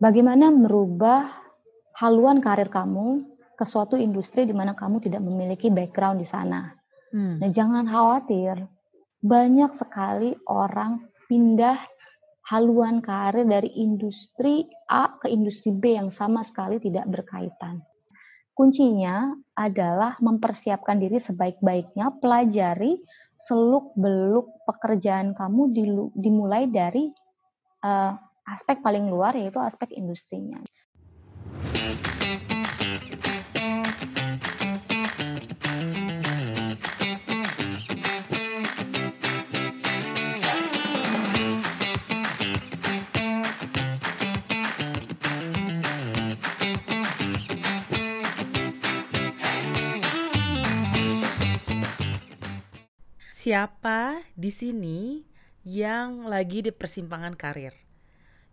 bagaimana merubah haluan karir kamu ke suatu industri di mana kamu tidak memiliki background di sana. Hmm. Nah, jangan khawatir, banyak sekali orang pindah haluan karir dari industri A ke industri B yang sama sekali tidak berkaitan. Kuncinya adalah mempersiapkan diri sebaik-baiknya, pelajari seluk-beluk pekerjaan kamu dimulai dari uh, aspek paling luar yaitu aspek industrinya. siapa di sini yang lagi di persimpangan karir?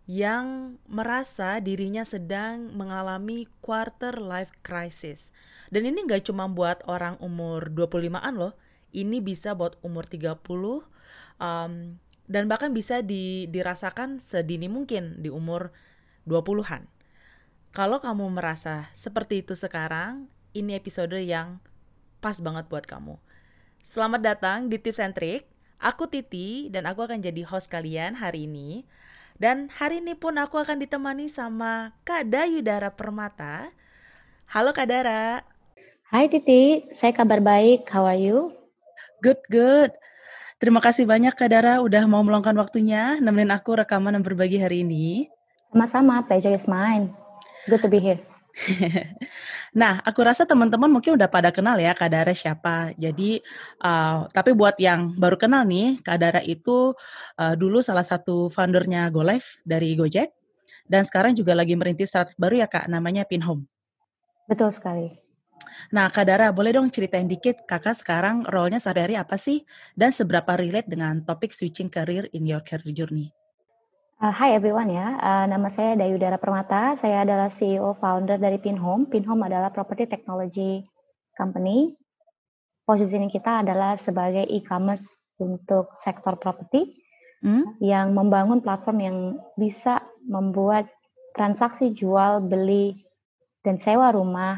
Yang merasa dirinya sedang mengalami quarter life crisis. Dan ini gak cuma buat orang umur 25-an loh. Ini bisa buat umur 30, um, dan bahkan bisa di, dirasakan sedini mungkin di umur 20-an. Kalau kamu merasa seperti itu sekarang, ini episode yang pas banget buat kamu. Selamat datang di Tips and Trick. Aku Titi dan aku akan jadi host kalian hari ini. Dan hari ini pun aku akan ditemani sama Kak Dayudara Permata. Halo Kak Dara. Hai Titi, saya kabar baik. How are you? Good, good. Terima kasih banyak Kak Dara udah mau meluangkan waktunya nemenin aku rekaman dan berbagi hari ini. Sama-sama, pleasure is mine. Good to be here. nah, aku rasa teman-teman mungkin udah pada kenal ya Kadara siapa. Jadi, uh, tapi buat yang baru kenal nih, Kadara itu uh, dulu salah satu foundernya GoLive dari Gojek, dan sekarang juga lagi merintis startup baru ya Kak, namanya Pinhome. Betul sekali. Nah, Kadara, boleh dong ceritain dikit kakak sekarang role-nya sehari-hari apa sih? Dan seberapa relate dengan topik switching career in your career journey? Uh, hi everyone ya, uh, nama saya Dayudara Permata. Saya adalah CEO founder dari Pinhome. Pinhome adalah property technology company. Posisi kita adalah sebagai e-commerce untuk sektor properti hmm? yang membangun platform yang bisa membuat transaksi jual beli dan sewa rumah,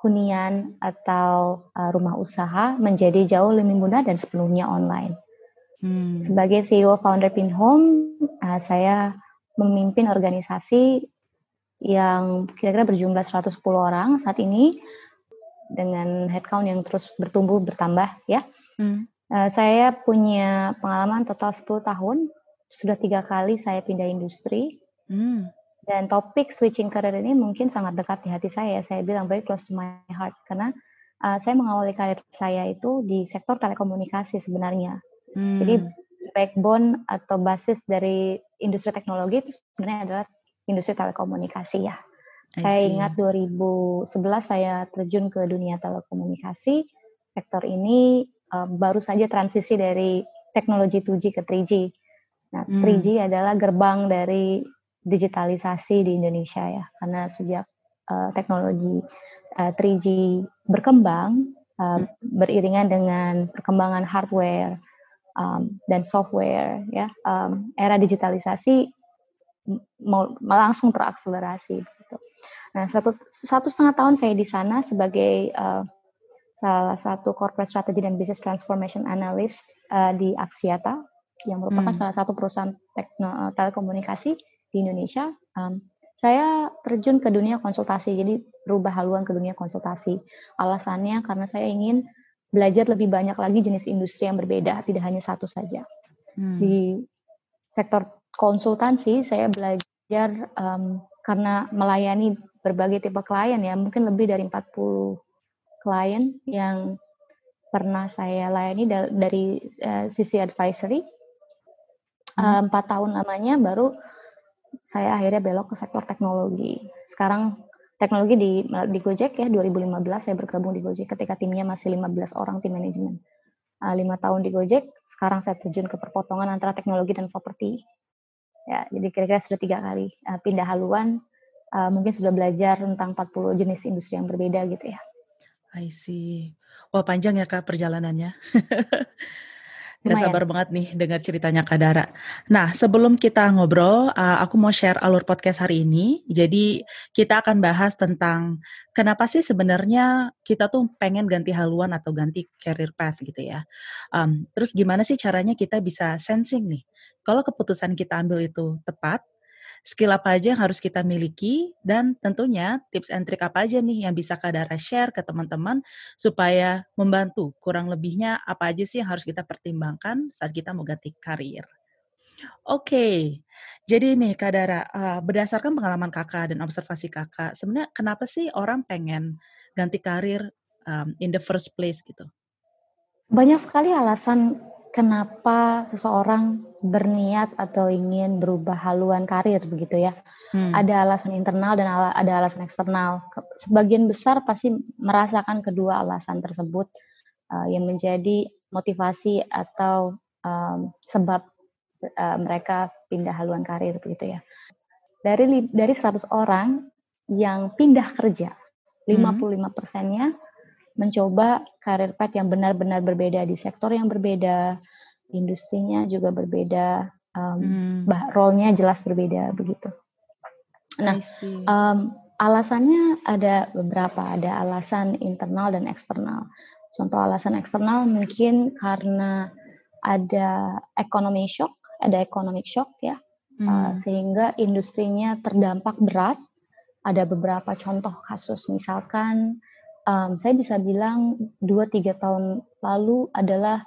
hunian atau uh, rumah usaha menjadi jauh lebih mudah dan sepenuhnya online. Hmm. Sebagai CEO founder Pinhome, uh, saya memimpin organisasi yang kira-kira berjumlah 110 orang saat ini dengan headcount yang terus bertumbuh bertambah ya. Hmm. Uh, saya punya pengalaman total 10 tahun, sudah tiga kali saya pindah industri. Hmm. Dan topik switching career ini mungkin sangat dekat di hati saya. Saya bilang very close to my heart karena uh, saya mengawali karir saya itu di sektor telekomunikasi sebenarnya. Hmm. Jadi backbone atau basis dari industri teknologi itu sebenarnya adalah industri telekomunikasi ya. Saya ingat 2011 saya terjun ke dunia telekomunikasi. Sektor ini um, baru saja transisi dari teknologi 2G ke 3G. Nah, hmm. 3G adalah gerbang dari digitalisasi di Indonesia ya. Karena sejak uh, teknologi uh, 3G berkembang uh, beriringan dengan perkembangan hardware, um, dan software ya um, era digitalisasi mau langsung terakselerasi gitu. Nah satu satu setengah tahun saya di sana sebagai uh, salah satu corporate strategy dan business transformation analyst uh, di Axiata yang merupakan hmm. salah satu perusahaan tekno, uh, telekomunikasi di Indonesia. Um, saya terjun ke dunia konsultasi, jadi berubah haluan ke dunia konsultasi. Alasannya karena saya ingin belajar lebih banyak lagi jenis industri yang berbeda, tidak hanya satu saja. Hmm. Di sektor konsultansi saya belajar um, karena melayani berbagai tipe klien ya, mungkin lebih dari 40 klien yang pernah saya layani dari uh, sisi advisory. Hmm. Empat tahun lamanya baru saya akhirnya belok ke sektor teknologi. Sekarang teknologi di di Gojek ya 2015 saya bergabung di Gojek ketika timnya masih 15 orang tim manajemen. Ah, lima tahun di Gojek, sekarang saya terjun ke perpotongan antara teknologi dan properti. Ya, jadi kira-kira sudah tiga kali uh, pindah haluan, uh, mungkin sudah belajar tentang 40 jenis industri yang berbeda gitu ya. I see. Wah panjang ya kak perjalanannya. Gak sabar banget nih dengar ceritanya Kak Dara. Nah, sebelum kita ngobrol, uh, aku mau share alur podcast hari ini. Jadi, kita akan bahas tentang kenapa sih sebenarnya kita tuh pengen ganti haluan atau ganti career path gitu ya. Um, terus gimana sih caranya kita bisa sensing nih, kalau keputusan kita ambil itu tepat, skill apa aja yang harus kita miliki, dan tentunya tips and trick apa aja nih yang bisa Kak Dara share ke teman-teman supaya membantu kurang lebihnya apa aja sih yang harus kita pertimbangkan saat kita mau ganti karir. Oke, okay. jadi nih Kak Dara, uh, berdasarkan pengalaman Kakak dan observasi Kakak, sebenarnya kenapa sih orang pengen ganti karir um, in the first place gitu? Banyak sekali alasan kenapa seseorang berniat atau ingin berubah haluan karir begitu ya. Hmm. Ada alasan internal dan ada alasan eksternal. Sebagian besar pasti merasakan kedua alasan tersebut uh, yang menjadi motivasi atau um, sebab uh, mereka pindah haluan karir begitu ya. Dari dari 100 orang yang pindah kerja, 55 persennya mencoba karir path yang benar-benar berbeda di sektor yang berbeda, industrinya juga berbeda, um, hmm. role-nya jelas berbeda begitu. Nah, um, alasannya ada beberapa, ada alasan internal dan eksternal. Contoh alasan eksternal mungkin karena ada ekonomi shock, ada economic shock ya, hmm. uh, sehingga industrinya terdampak berat. Ada beberapa contoh kasus, misalkan um, saya bisa bilang 2-3 tahun lalu adalah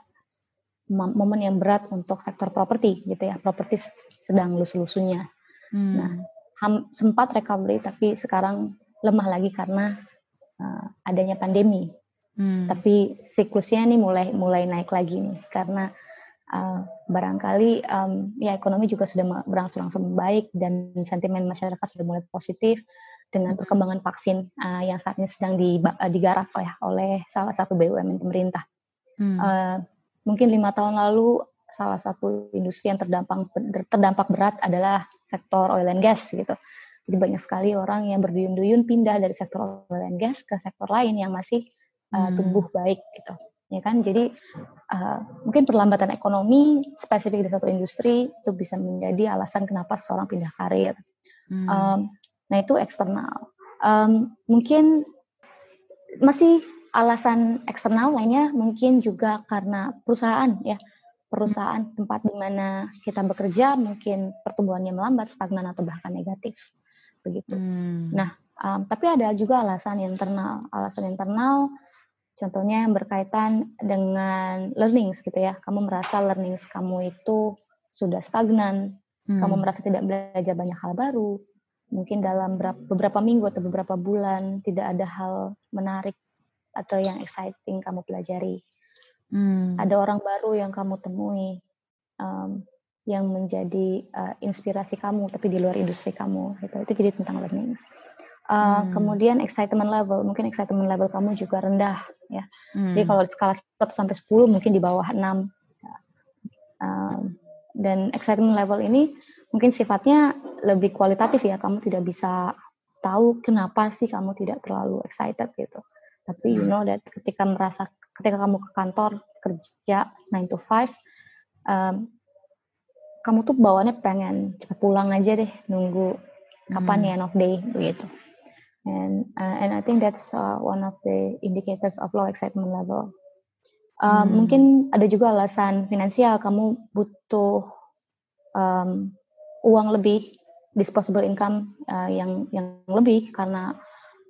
momen yang berat untuk sektor properti gitu ya properti sedang lus-lusunya hmm. nah ham, sempat recovery tapi sekarang lemah lagi karena uh, adanya pandemi hmm. tapi siklusnya ini mulai mulai naik lagi nih karena uh, barangkali um, ya ekonomi juga sudah berangsur-angsur baik dan sentimen masyarakat sudah mulai positif dengan hmm. perkembangan vaksin uh, yang saat ini sedang digarap ya oleh salah satu BUMN pemerintah. Hmm. Uh, mungkin lima tahun lalu salah satu industri yang terdampak terdampak berat adalah sektor oil and gas gitu. Jadi banyak sekali orang yang berduyun-duyun pindah dari sektor oil and gas ke sektor lain yang masih uh, tumbuh baik gitu. Ya kan? Jadi uh, mungkin perlambatan ekonomi spesifik di satu industri itu bisa menjadi alasan kenapa seorang pindah karir. Hmm. Um, nah itu eksternal. Um, mungkin masih alasan eksternal lainnya mungkin juga karena perusahaan ya. Perusahaan tempat di mana kita bekerja mungkin pertumbuhannya melambat stagnan atau bahkan negatif. Begitu. Hmm. nah um, tapi ada juga alasan internal. Alasan internal contohnya yang berkaitan dengan learning gitu ya. Kamu merasa learning kamu itu sudah stagnan. Hmm. kamu merasa tidak belajar banyak hal baru. Mungkin dalam beberapa minggu atau beberapa bulan tidak ada hal menarik atau yang exciting kamu pelajari. Hmm. Ada orang baru yang kamu temui um, yang menjadi uh, inspirasi kamu tapi di luar industri kamu gitu. Itu jadi tentang learning. Uh, hmm. Kemudian excitement level, mungkin excitement level kamu juga rendah ya. Hmm. Jadi kalau skala 1 sampai 10 mungkin di bawah 6. Um, dan excitement level ini mungkin sifatnya lebih kualitatif ya. Kamu tidak bisa tahu kenapa sih kamu tidak terlalu excited gitu tapi you hmm. know that ketika merasa ketika kamu ke kantor kerja 9 to 5 um, kamu tuh bawaannya pengen cepat pulang aja deh nunggu kapan hmm. ya end of day begitu and uh, and I think that's uh, one of the indicators of low excitement level uh, hmm. mungkin ada juga alasan finansial kamu butuh um, uang lebih disposable income uh, yang yang lebih karena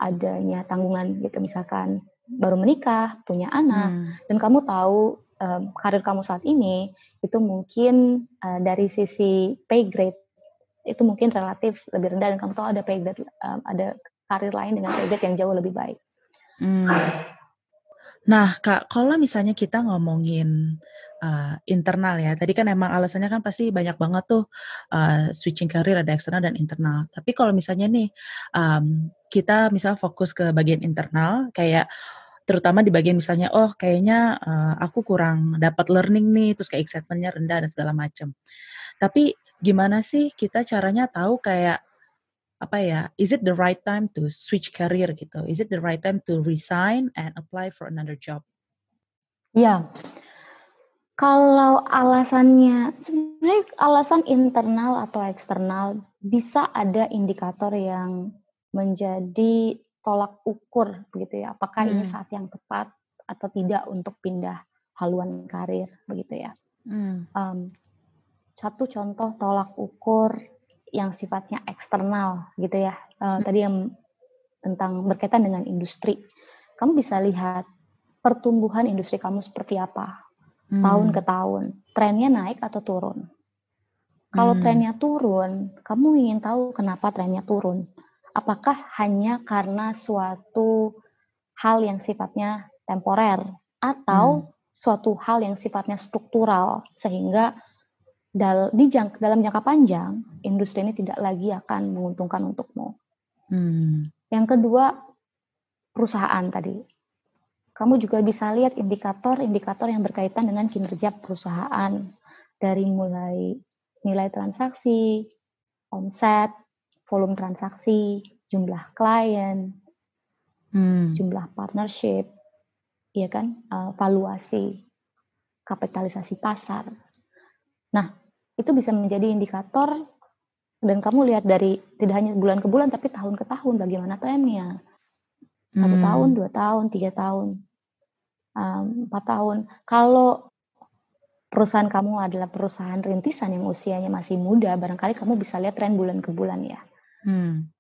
adanya tanggungan gitu misalkan baru menikah, punya anak, hmm. dan kamu tahu um, karir kamu saat ini itu mungkin uh, dari sisi pay grade itu mungkin relatif lebih rendah dan kamu tahu ada pay grade um, ada karir lain dengan pay grade yang jauh lebih baik. Hmm. Nah, Kak, kalau misalnya kita ngomongin uh, internal ya. Tadi kan emang alasannya kan pasti banyak banget tuh uh, switching career ada eksternal dan internal. Tapi kalau misalnya nih um, kita misal fokus ke bagian internal kayak terutama di bagian misalnya oh kayaknya uh, aku kurang dapat learning nih terus kayak excitementnya rendah dan segala macam. Tapi gimana sih kita caranya tahu kayak apa ya, is it the right time to switch career gitu? Is it the right time to resign and apply for another job? Ya, Kalau alasannya sebenarnya alasan internal atau eksternal bisa ada indikator yang menjadi tolak ukur begitu ya. Apakah ini Hmm. saat yang tepat atau tidak untuk pindah haluan karir begitu ya. Hmm. Um, satu contoh tolak ukur yang sifatnya eksternal gitu ya. Uh, tadi yang tentang berkaitan dengan industri. Kamu bisa lihat pertumbuhan industri kamu seperti apa Hmm. tahun ke tahun. Trennya naik atau turun? Kalau Hmm. trennya turun, kamu ingin tahu kenapa trennya turun. Apakah hanya karena suatu hal yang sifatnya temporer atau Hmm. suatu hal yang sifatnya struktural sehingga dal di jang dalam jangka panjang industri ini tidak lagi akan menguntungkan untukmu. Hmm. Yang kedua, perusahaan tadi. Kamu juga bisa lihat indikator-indikator yang berkaitan dengan kinerja perusahaan dari mulai nilai transaksi, omset, volume transaksi, jumlah klien, Hmm. jumlah partnership, ya kan, uh, valuasi, kapitalisasi pasar. Nah, itu bisa menjadi indikator dan kamu lihat dari tidak hanya bulan ke bulan tapi tahun ke tahun bagaimana trennya. Satu Hmm. tahun, dua tahun, tiga tahun, um, empat tahun. Kalau perusahaan kamu adalah perusahaan rintisan yang usianya masih muda, barangkali kamu bisa lihat tren bulan ke bulan ya. Hmm.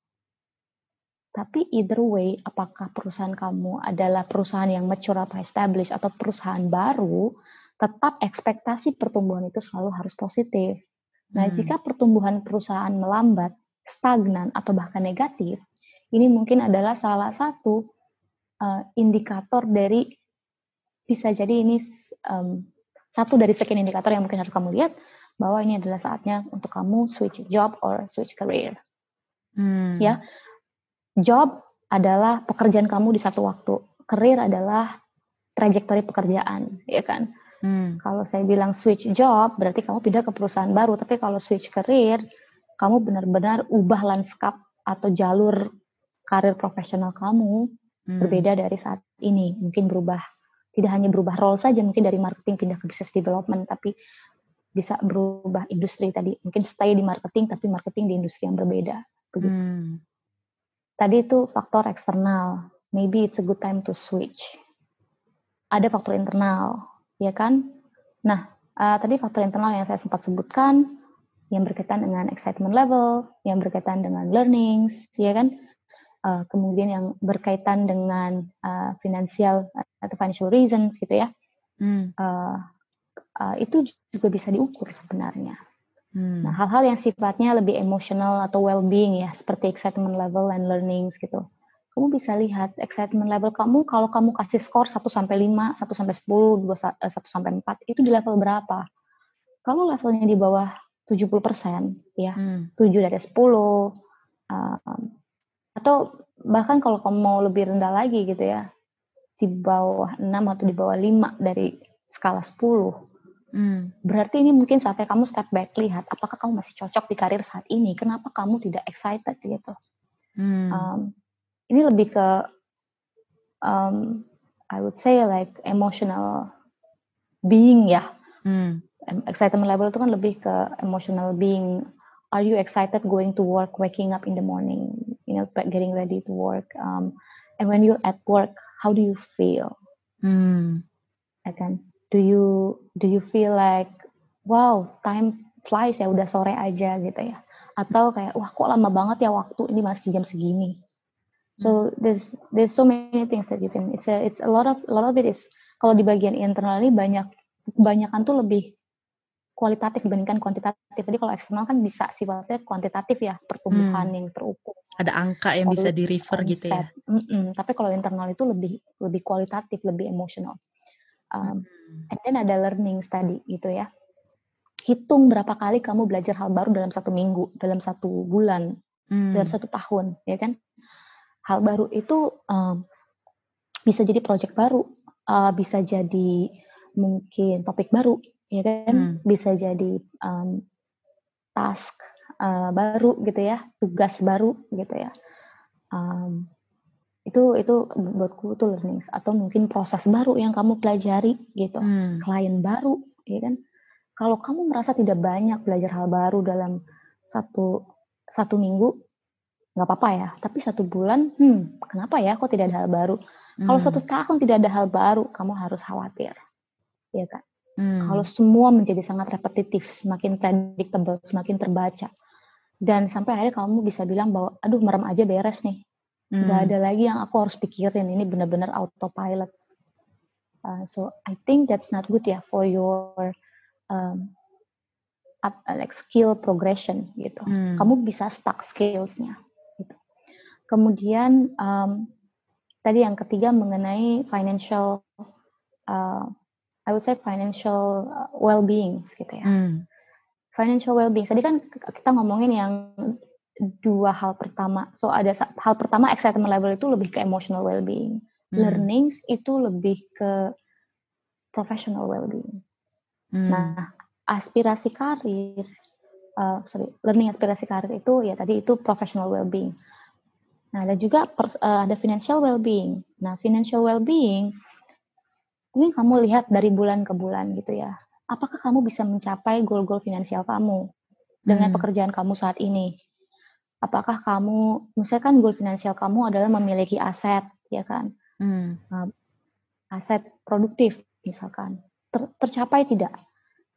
Tapi either way, apakah perusahaan kamu adalah perusahaan yang mature atau established atau perusahaan baru, tetap ekspektasi pertumbuhan itu selalu harus positif. Nah, Hmm. jika pertumbuhan perusahaan melambat, stagnan atau bahkan negatif, ini mungkin adalah salah satu uh, indikator dari bisa jadi ini um, satu dari sekian indikator yang mungkin harus kamu lihat bahwa ini adalah saatnya untuk kamu switch job or switch career. Hmm. Ya, job adalah pekerjaan kamu di satu waktu, career adalah trajektori pekerjaan, ya kan? Hmm. Kalau saya bilang switch job, berarti kamu pindah ke perusahaan baru. Tapi kalau switch career, kamu benar-benar ubah lanskap atau jalur karir profesional kamu Hmm. berbeda dari saat ini. Mungkin berubah, tidak hanya berubah role saja, mungkin dari marketing pindah ke business development, tapi bisa berubah industri tadi. Mungkin stay di marketing, tapi marketing di industri yang berbeda. Begitu. Hmm. Tadi itu faktor eksternal. Maybe it's a good time to switch. Ada faktor internal, ya kan? Nah, uh, tadi faktor internal yang saya sempat sebutkan, yang berkaitan dengan excitement level, yang berkaitan dengan learnings, ya kan? Uh, kemudian yang berkaitan dengan uh, financial atau financial reasons, gitu ya. Hmm. Uh, uh, itu juga bisa diukur sebenarnya. Hmm. Nah, hal-hal yang sifatnya lebih emosional atau well-being ya, seperti excitement level and learnings gitu. Kamu bisa lihat excitement level kamu kalau kamu kasih skor 1 sampai 5, 1 sampai 10, 2 1 sampai 4, itu di level berapa? Kalau levelnya di bawah 70% ya, Hmm. 7 dari 10 um, atau bahkan kalau kamu mau lebih rendah lagi gitu ya, di bawah 6 atau di bawah 5 dari skala 10 Hmm. Berarti ini mungkin saatnya kamu step back lihat apakah kamu masih cocok di karir saat ini. Kenapa kamu tidak excited gitu? Hmm. Um, ini lebih ke um, I would say like emotional being ya. Hmm. Em- Excitement level itu kan lebih ke emotional being. Are you excited going to work, waking up in the morning, you know, getting ready to work? Um, and when you're at work, how do you feel? Hmm. ya kan? Do you do you feel like wow time flies ya udah sore aja gitu ya? Atau kayak wah kok lama banget ya waktu ini masih jam segini. So there's there's so many things that you can it's a it's a lot of a lot of it is kalau di bagian internal ini banyak kebanyakan tuh lebih kualitatif dibandingkan kuantitatif. Jadi kalau eksternal kan bisa sifatnya kuantitatif ya pertumbuhan Hmm. yang terukur. Ada angka yang bisa volume, di refer gitu ya. omset. Mm-mm. Tapi kalau internal itu lebih lebih kualitatif, lebih emosional. Um, and then ada learning tadi gitu ya. Hitung berapa kali kamu belajar hal baru dalam satu minggu, dalam satu bulan, dalam Hmm. satu tahun, ya kan? Hal baru itu um, bisa jadi project baru, uh, bisa jadi mungkin topik baru, ya kan? Hmm. Bisa jadi um, task uh, baru gitu ya, tugas baru gitu ya. Um, itu itu buatku itu learning atau mungkin proses baru yang kamu pelajari gitu Hmm. klien baru ya kan? Kalau kamu merasa tidak banyak belajar hal baru dalam satu satu minggu, nggak apa-apa ya. Tapi satu bulan, hmm, kenapa ya kok tidak ada hal baru? Kalau satu Hmm. tahun tidak ada hal baru, kamu harus khawatir, ya kan? Kalau Hmm. semua menjadi sangat repetitif, semakin predictable, semakin terbaca, dan sampai akhirnya kamu bisa bilang bahwa, "Aduh merem aja beres nih, nggak Hmm. ada lagi yang aku harus pikirin, ini benar-benar autopilot." Uh, so I think that's not good ya for your um, up, like skill progression gitu. Hmm. Kamu bisa stuck skills-nya. Gitu. Kemudian um, tadi yang ketiga mengenai financial, uh, I would say financial well-being gitu ya. Hmm. Financial well-being. Tadi kan kita ngomongin yang dua hal pertama. So ada hal pertama excitement level itu lebih ke emotional well-being. Hmm. Learnings itu lebih ke professional well-being. Hmm. Nah, aspirasi karir, uh, sorry, learning aspirasi karir itu ya tadi itu professional well-being. Nah, ada juga per, uh, ada financial well-being. Nah, financial well-being mungkin kamu lihat dari bulan ke bulan gitu ya. Apakah kamu bisa mencapai goal-goal finansial kamu dengan Hmm. pekerjaan kamu saat ini? Apakah kamu, misalkan goal finansial kamu adalah memiliki aset, ya kan? Hmm. Aset produktif misalkan, ter, tercapai tidak,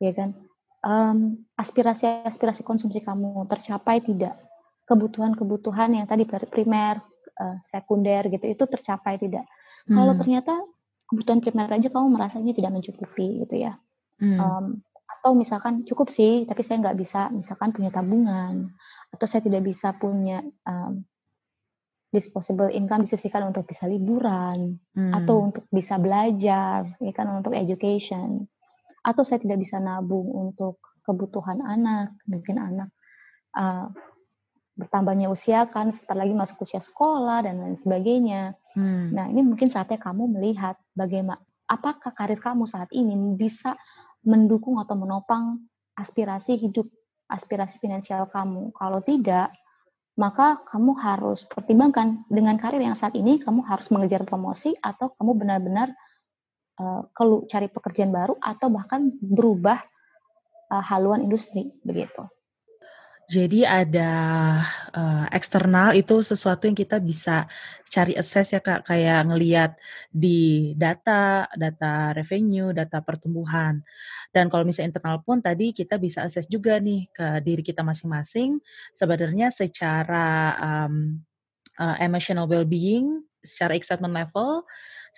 ya kan? Um, aspirasi-aspirasi konsumsi kamu tercapai tidak? Kebutuhan-kebutuhan yang tadi primer, uh, sekunder gitu itu tercapai tidak? Hmm. Kalau ternyata kebutuhan primer aja kamu merasa ini tidak mencukupi gitu ya, Hmm. um, atau misalkan cukup sih tapi saya nggak bisa misalkan punya tabungan atau saya tidak bisa punya um, disposable income disisihkan untuk bisa liburan Hmm. atau untuk bisa belajar, ya kan untuk education. Atau saya tidak bisa nabung untuk kebutuhan anak, mungkin anak uh, bertambahnya usia kan, setelah lagi masuk usia sekolah dan lain sebagainya. Hmm. Nah ini mungkin saatnya kamu melihat bagaimana, apakah karir kamu saat ini bisa mendukung atau menopang aspirasi hidup, aspirasi finansial kamu. Kalau tidak, maka kamu harus pertimbangkan dengan karir yang saat ini kamu harus mengejar promosi atau kamu benar-benar uh, cari pekerjaan baru atau bahkan berubah uh, haluan industri begitu. Jadi ada uh, eksternal itu sesuatu yang kita bisa cari assess ya kak, kayak ngelihat di data, data revenue, data pertumbuhan. Dan kalau misalnya internal pun tadi kita bisa assess juga nih ke diri kita masing-masing. Sebenarnya secara um, uh, emotional well-being, secara excitement level,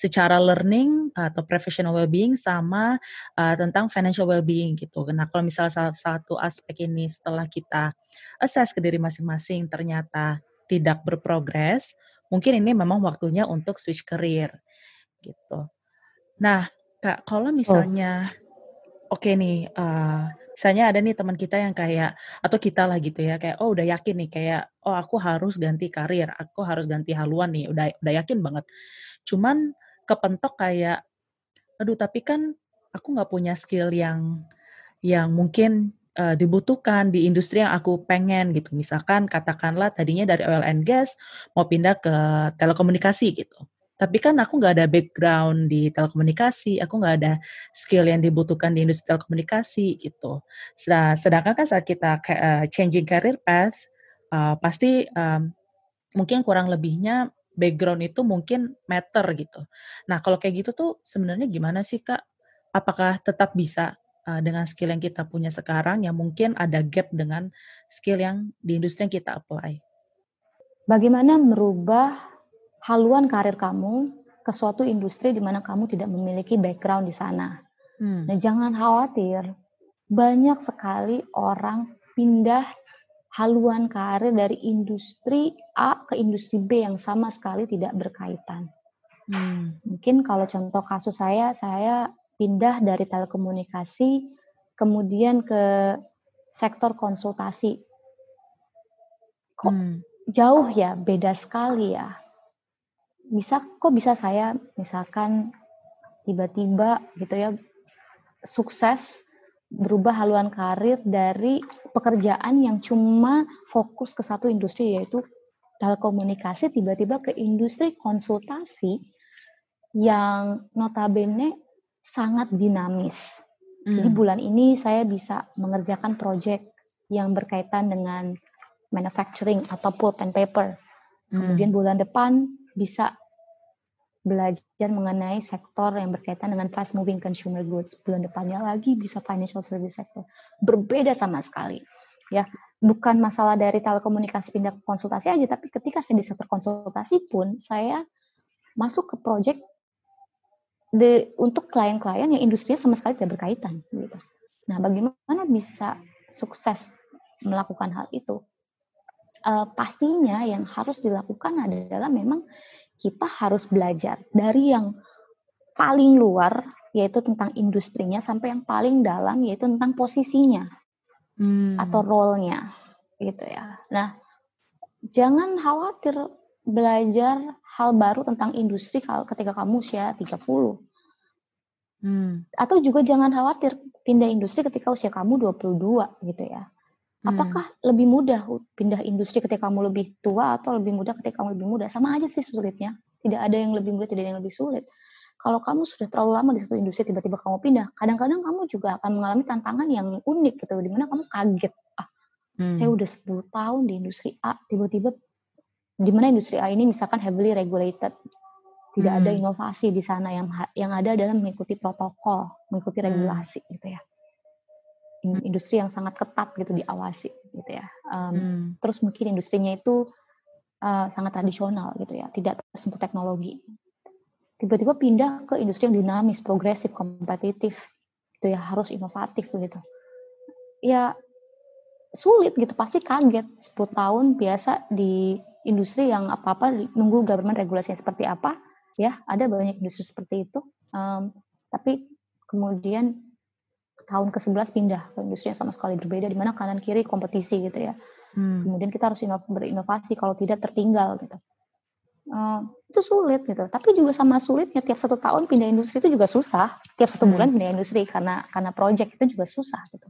secara learning atau professional well-being sama uh, tentang financial well-being gitu. Nah, kalau misalnya salah satu aspek ini setelah kita assess ke diri masing-masing ternyata tidak berprogres, mungkin ini memang waktunya untuk switch career gitu. Nah, Kak, kalau misalnya oh. oke okay nih uh, misalnya ada nih teman kita yang kayak atau kita lah gitu ya kayak oh udah yakin nih kayak oh aku harus ganti karir aku harus ganti haluan nih udah udah yakin banget cuman kepentok kayak aduh tapi kan aku nggak punya skill yang yang mungkin uh, dibutuhkan di industri yang aku pengen gitu misalkan katakanlah tadinya dari oil and gas mau pindah ke telekomunikasi gitu tapi kan aku nggak ada background di telekomunikasi, aku nggak ada skill yang dibutuhkan di industri telekomunikasi gitu. Sedangkan kan saat kita uh, changing career path, uh, pasti um, mungkin kurang lebihnya background itu mungkin matter gitu. Nah kalau kayak gitu tuh sebenarnya gimana sih kak? Apakah tetap bisa uh, dengan skill yang kita punya sekarang yang mungkin ada gap dengan skill yang di industri yang kita apply? Bagaimana merubah haluan karir kamu ke suatu industri di mana kamu tidak memiliki background di sana. Hmm. Nah, jangan khawatir, banyak sekali orang pindah haluan karir dari industri A ke industri B yang sama sekali tidak berkaitan. Hmm. Mungkin kalau contoh kasus saya, saya pindah dari telekomunikasi kemudian ke sektor konsultasi. Kok hmm. jauh ya, beda sekali ya bisa kok bisa saya misalkan tiba-tiba gitu ya sukses berubah haluan karir dari pekerjaan yang cuma fokus ke satu industri yaitu telekomunikasi tiba-tiba ke industri konsultasi yang notabene sangat dinamis. Jadi bulan ini saya bisa mengerjakan project yang berkaitan dengan manufacturing atau pulp and paper. Kemudian bulan depan bisa belajar mengenai sektor yang berkaitan dengan fast moving consumer goods. Bulan depannya lagi bisa financial service sector. Berbeda sama sekali. Ya, bukan masalah dari telekomunikasi pindah ke konsultasi aja, tapi ketika saya di sektor konsultasi pun saya masuk ke project de, untuk klien-klien yang industrinya sama sekali tidak berkaitan gitu. Nah, bagaimana bisa sukses melakukan hal itu? Uh, pastinya yang harus dilakukan adalah memang kita harus belajar dari yang paling luar yaitu tentang industrinya sampai yang paling dalam yaitu tentang posisinya hmm. atau role-nya gitu ya. Nah, jangan khawatir belajar hal baru tentang industri kalau ketika kamu usia 30. Hmm. Atau juga jangan khawatir pindah industri ketika usia kamu 22 gitu ya. Hmm. Apakah lebih mudah pindah industri ketika kamu lebih tua atau lebih mudah ketika kamu lebih muda? Sama aja sih sulitnya. Tidak ada yang lebih mudah, tidak ada yang lebih sulit. Kalau kamu sudah terlalu lama di satu industri, tiba-tiba kamu pindah, kadang-kadang kamu juga akan mengalami tantangan yang unik gitu, di mana kamu kaget. Ah, hmm. saya udah 10 tahun di industri A, tiba-tiba di mana industri A ini misalkan heavily regulated, tidak hmm. ada inovasi di sana yang yang ada adalah mengikuti protokol, mengikuti hmm. regulasi hmm. gitu ya industri yang sangat ketat gitu diawasi gitu ya. Um, hmm. Terus mungkin industrinya itu uh, sangat tradisional gitu ya, tidak tersentuh teknologi. Tiba-tiba pindah ke industri yang dinamis, progresif, kompetitif, itu ya harus inovatif gitu. Ya sulit gitu, pasti kaget 10 tahun biasa di industri yang apa-apa nunggu government regulasinya seperti apa, ya ada banyak industri seperti itu. Um, tapi kemudian tahun ke-11 pindah ke industri yang sama sekali berbeda di mana kanan kiri kompetisi gitu ya. Hmm. Kemudian kita harus berinovasi kalau tidak tertinggal gitu. Uh, itu sulit gitu. Tapi juga sama sulitnya tiap satu tahun pindah industri itu juga susah. Tiap satu hmm. bulan pindah industri karena karena project itu juga susah gitu.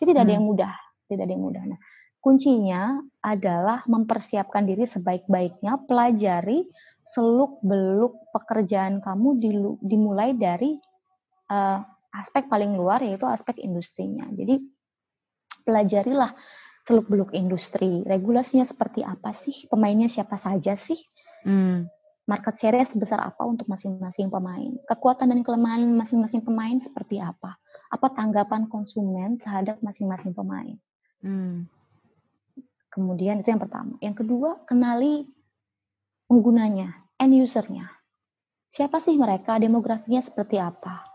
Jadi tidak hmm. ada yang mudah, tidak ada yang mudah. Nah, kuncinya adalah mempersiapkan diri sebaik-baiknya, pelajari seluk beluk pekerjaan kamu dimulai dari uh, aspek paling luar yaitu aspek industrinya. Jadi pelajarilah seluk-beluk industri, regulasinya seperti apa sih, pemainnya siapa saja sih, hmm. market share sebesar apa untuk masing-masing pemain, kekuatan dan kelemahan masing-masing pemain seperti apa, apa tanggapan konsumen terhadap masing-masing pemain. Hmm. Kemudian itu yang pertama. Yang kedua, kenali penggunanya, end usernya. Siapa sih mereka, demografinya seperti apa,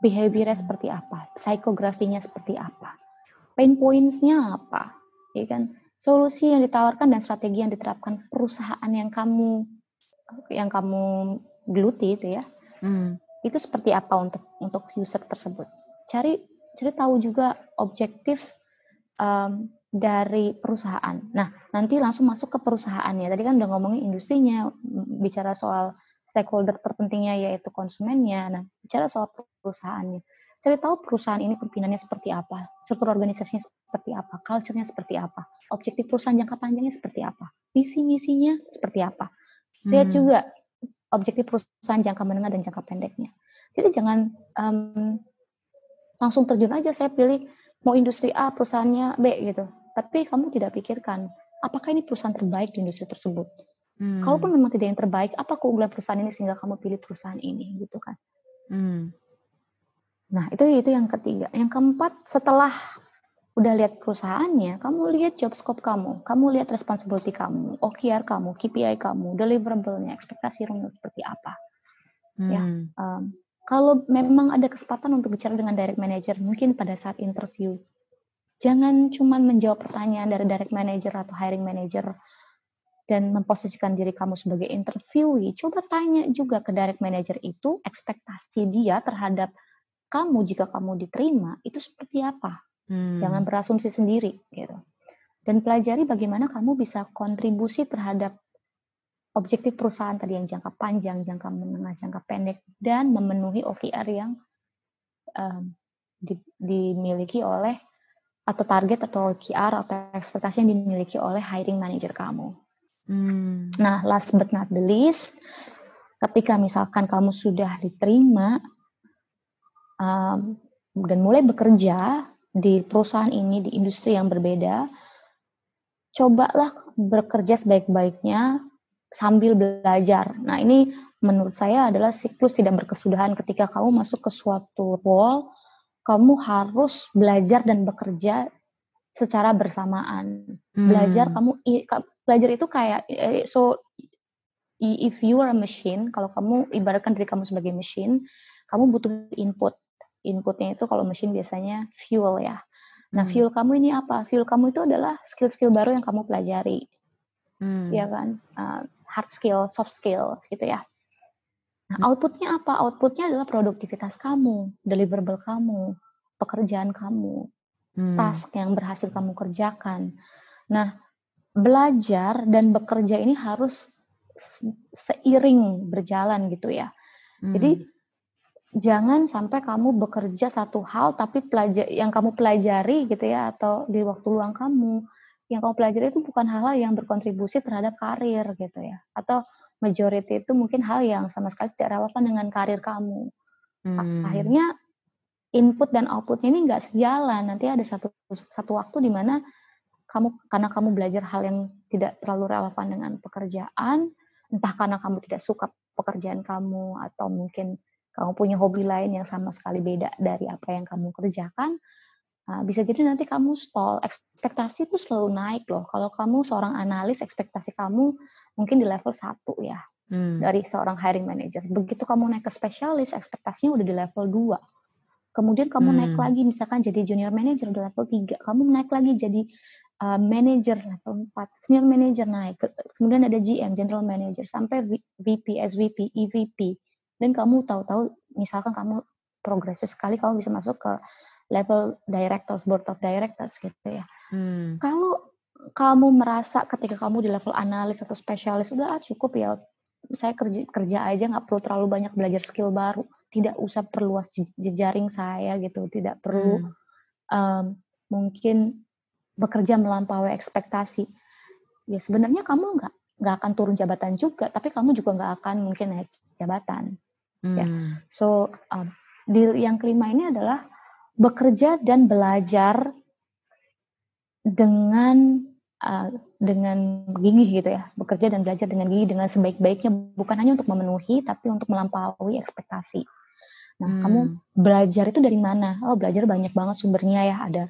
behaviornya seperti apa, psikografinya seperti apa, pain points-nya apa, ya kan? Solusi yang ditawarkan dan strategi yang diterapkan perusahaan yang kamu yang kamu geluti itu ya, hmm. itu seperti apa untuk untuk user tersebut. Cari cari tahu juga objektif um, dari perusahaan. Nah, nanti langsung masuk ke perusahaannya. Tadi kan udah ngomongin industrinya, bicara soal stakeholder terpentingnya yaitu konsumennya. Nah, bicara soal perusahaannya. Cari tahu perusahaan ini pimpinannya seperti apa, struktur organisasinya seperti apa, culture-nya seperti apa, objektif perusahaan jangka panjangnya seperti apa, visi misinya seperti apa. Lihat hmm. juga objektif perusahaan jangka menengah dan jangka pendeknya. Jadi jangan um, langsung terjun aja saya pilih mau industri A perusahaannya B gitu. Tapi kamu tidak pikirkan apakah ini perusahaan terbaik di industri tersebut Hmm. Kalaupun memang tidak yang terbaik, apa keunggulan perusahaan ini sehingga kamu pilih perusahaan ini gitu kan? Hmm. Nah itu itu yang ketiga. Yang keempat setelah udah lihat perusahaannya, kamu lihat job scope kamu, kamu lihat responsibility kamu, OKR kamu, KPI kamu, deliverable-nya, ekspektasi revenue seperti apa. Ya, hmm. Ya, um, kalau memang ada kesempatan untuk bicara dengan direct manager, mungkin pada saat interview, jangan cuma menjawab pertanyaan dari direct manager atau hiring manager dan memposisikan diri kamu sebagai interviewee, coba tanya juga ke direct manager itu ekspektasi dia terhadap kamu jika kamu diterima itu seperti apa. Hmm. Jangan berasumsi sendiri gitu. Dan pelajari bagaimana kamu bisa kontribusi terhadap objektif perusahaan tadi yang jangka panjang, jangka menengah, jangka pendek dan memenuhi OKR yang um, di, dimiliki oleh atau target atau OKR atau ekspektasi yang dimiliki oleh hiring manager kamu. Hmm. Nah, last but not the least, ketika misalkan kamu sudah diterima, um, dan mulai bekerja di perusahaan ini di industri yang berbeda, cobalah bekerja sebaik-baiknya sambil belajar. Nah, ini menurut saya adalah siklus tidak berkesudahan ketika kamu masuk ke suatu role, kamu harus belajar dan bekerja secara bersamaan. Hmm. Belajar kamu belajar itu kayak eh, so if you are a machine, kalau kamu ibaratkan diri kamu sebagai mesin, kamu butuh input. Inputnya itu kalau mesin biasanya fuel ya. Nah, hmm. fuel kamu ini apa? Fuel kamu itu adalah skill-skill baru yang kamu pelajari. Hmm. Ya kan? Uh, hard skill, soft skill gitu ya. Nah, hmm. outputnya apa? Outputnya adalah produktivitas kamu, deliverable kamu, pekerjaan kamu, hmm. task yang berhasil kamu kerjakan. Nah, belajar dan bekerja ini harus seiring berjalan gitu ya. Hmm. Jadi jangan sampai kamu bekerja satu hal tapi pelajar yang kamu pelajari gitu ya atau di waktu luang kamu yang kamu pelajari itu bukan hal-hal yang berkontribusi terhadap karir gitu ya atau majority itu mungkin hal yang sama sekali tidak relevan dengan karir kamu. Hmm. Akhirnya input dan outputnya ini nggak sejalan. Nanti ada satu satu waktu di mana kamu karena kamu belajar hal yang tidak terlalu relevan dengan pekerjaan, entah karena kamu tidak suka pekerjaan kamu atau mungkin kamu punya hobi lain yang sama sekali beda dari apa yang kamu kerjakan, uh, bisa jadi nanti kamu stall. Ekspektasi itu selalu naik loh. Kalau kamu seorang analis, ekspektasi kamu mungkin di level satu ya hmm. dari seorang hiring manager. Begitu kamu naik ke spesialis, ekspektasinya udah di level 2. Kemudian kamu hmm. naik lagi misalkan jadi junior manager di level 3. Kamu naik lagi jadi uh, manager level 4, senior manager naik, kemudian ada GM, general manager, sampai VP, SVP, EVP. Dan kamu tahu-tahu, misalkan kamu progresif sekali, kamu bisa masuk ke level directors, board of directors gitu ya. Hmm. Kalau kamu merasa ketika kamu di level analis atau spesialis, udah ah, cukup ya, saya kerja, kerja aja nggak perlu terlalu banyak belajar skill baru, tidak usah perluas jejaring saya gitu, tidak perlu hmm. um, mungkin bekerja melampaui ekspektasi, ya sebenarnya kamu nggak nggak akan turun jabatan juga, tapi kamu juga nggak akan mungkin naik jabatan. Ya. Hmm. Ya, so um, di yang kelima ini adalah bekerja dan belajar dengan uh, dengan gigih gitu ya, bekerja dan belajar dengan gigih dengan sebaik-baiknya, bukan hanya untuk memenuhi, tapi untuk melampaui ekspektasi. Nah, hmm. kamu belajar itu dari mana? Oh, belajar banyak banget sumbernya ya. Ada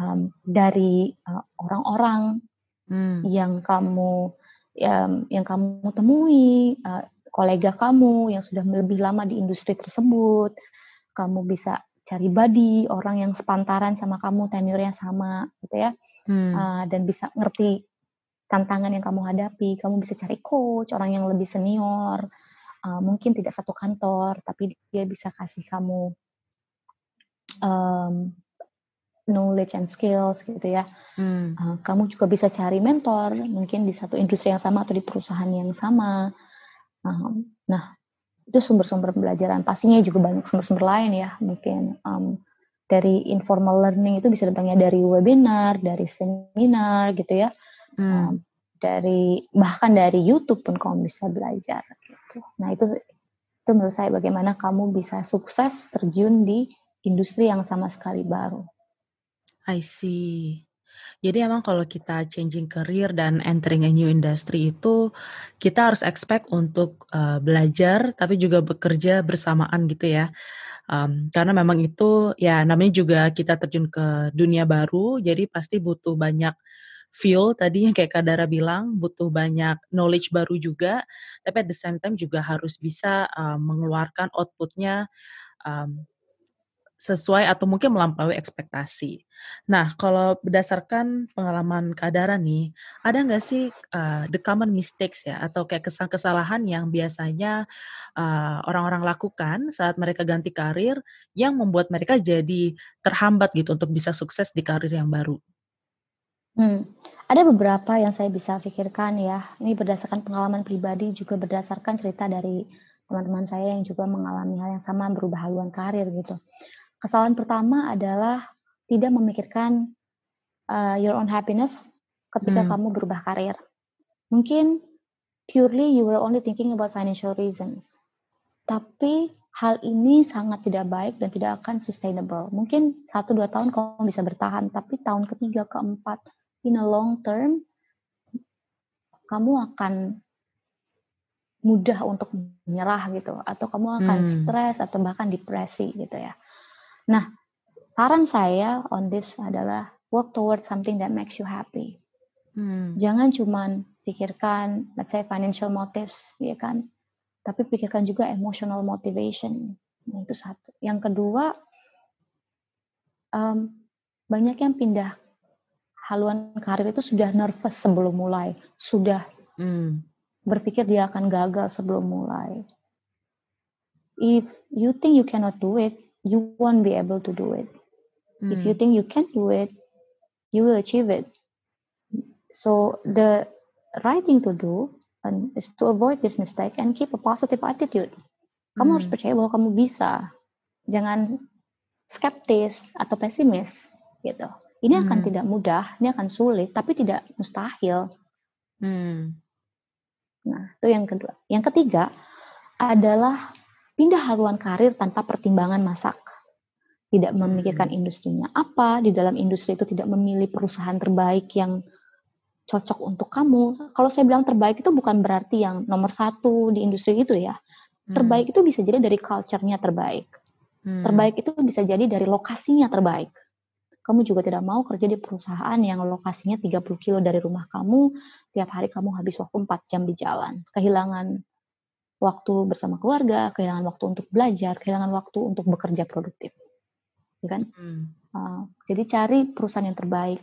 um, dari uh, orang-orang hmm. yang kamu yang, yang kamu temui, uh, kolega kamu yang sudah lebih lama di industri tersebut, kamu bisa cari body orang yang sepantaran sama kamu, tenurnya sama, gitu ya, hmm. uh, dan bisa ngerti tantangan yang kamu hadapi. Kamu bisa cari coach, orang yang lebih senior, uh, mungkin tidak satu kantor, tapi dia bisa kasih kamu um, knowledge and skills gitu ya. Hmm. Uh, kamu juga bisa cari mentor mungkin di satu industri yang sama atau di perusahaan yang sama. Uh, nah itu sumber-sumber pembelajaran. Pastinya juga banyak sumber-sumber lain ya. Mungkin um, dari informal learning itu bisa datangnya dari webinar, dari seminar gitu ya. Hmm. Um, dari bahkan dari YouTube pun kamu bisa belajar. Gitu. Nah itu itu menurut saya bagaimana kamu bisa sukses terjun di industri yang sama sekali baru. I see. Jadi emang kalau kita changing career dan entering a new industry itu kita harus expect untuk uh, belajar tapi juga bekerja bersamaan gitu ya. Um, karena memang itu ya namanya juga kita terjun ke dunia baru, jadi pasti butuh banyak feel tadi yang kayak Kadara bilang butuh banyak knowledge baru juga, tapi at the same time juga harus bisa uh, mengeluarkan outputnya um, sesuai atau mungkin melampaui ekspektasi. Nah, kalau berdasarkan pengalaman Kadara nih, ada nggak sih uh, the common mistakes ya atau kayak kesalahan yang biasanya uh, orang-orang lakukan saat mereka ganti karir yang membuat mereka jadi terhambat gitu untuk bisa sukses di karir yang baru? Hmm, ada beberapa yang saya bisa pikirkan ya. Ini berdasarkan pengalaman pribadi juga berdasarkan cerita dari teman-teman saya yang juga mengalami hal yang sama berubah haluan karir gitu. Kesalahan pertama adalah tidak memikirkan uh, your own happiness ketika hmm. kamu berubah karir. Mungkin purely you were only thinking about financial reasons. Tapi hal ini sangat tidak baik dan tidak akan sustainable. Mungkin satu dua tahun kamu bisa bertahan, tapi tahun ketiga keempat in a long term kamu akan mudah untuk menyerah gitu atau kamu akan hmm. stres atau bahkan depresi gitu ya. Nah, saran saya on this adalah work towards something that makes you happy. Hmm. Jangan cuman pikirkan let's say financial motives ya kan tapi pikirkan juga emotional motivation. Nah, itu satu. Yang kedua, um, banyak yang pindah haluan karir itu sudah nervous sebelum mulai, sudah mm. berpikir dia akan gagal sebelum mulai. If you think you cannot do it, you won't be able to do it. Mm. If you hmm. think you can do it, you will achieve it. So the right thing to do and is to avoid this mistake and keep a positive attitude. Kamu hmm. harus percaya bahwa kamu bisa. Jangan skeptis atau pesimis gitu. Ini hmm. akan tidak mudah, ini akan sulit, tapi tidak mustahil. Hmm. Nah, itu yang kedua. Yang ketiga adalah pindah haluan karir tanpa pertimbangan masak. Tidak memikirkan hmm. industrinya apa, di dalam industri itu tidak memilih perusahaan terbaik yang cocok untuk kamu. Kalau saya bilang terbaik itu bukan berarti yang nomor satu di industri itu ya. Hmm. Terbaik itu bisa jadi dari culture-nya terbaik. Hmm. Terbaik itu bisa jadi dari lokasinya terbaik. Kamu juga tidak mau kerja di perusahaan yang lokasinya 30 kilo dari rumah kamu, tiap hari kamu habis waktu 4 jam di jalan. Kehilangan waktu bersama keluarga, kehilangan waktu untuk belajar, kehilangan waktu untuk bekerja produktif. Ya kan? Hmm. Uh, jadi cari perusahaan yang terbaik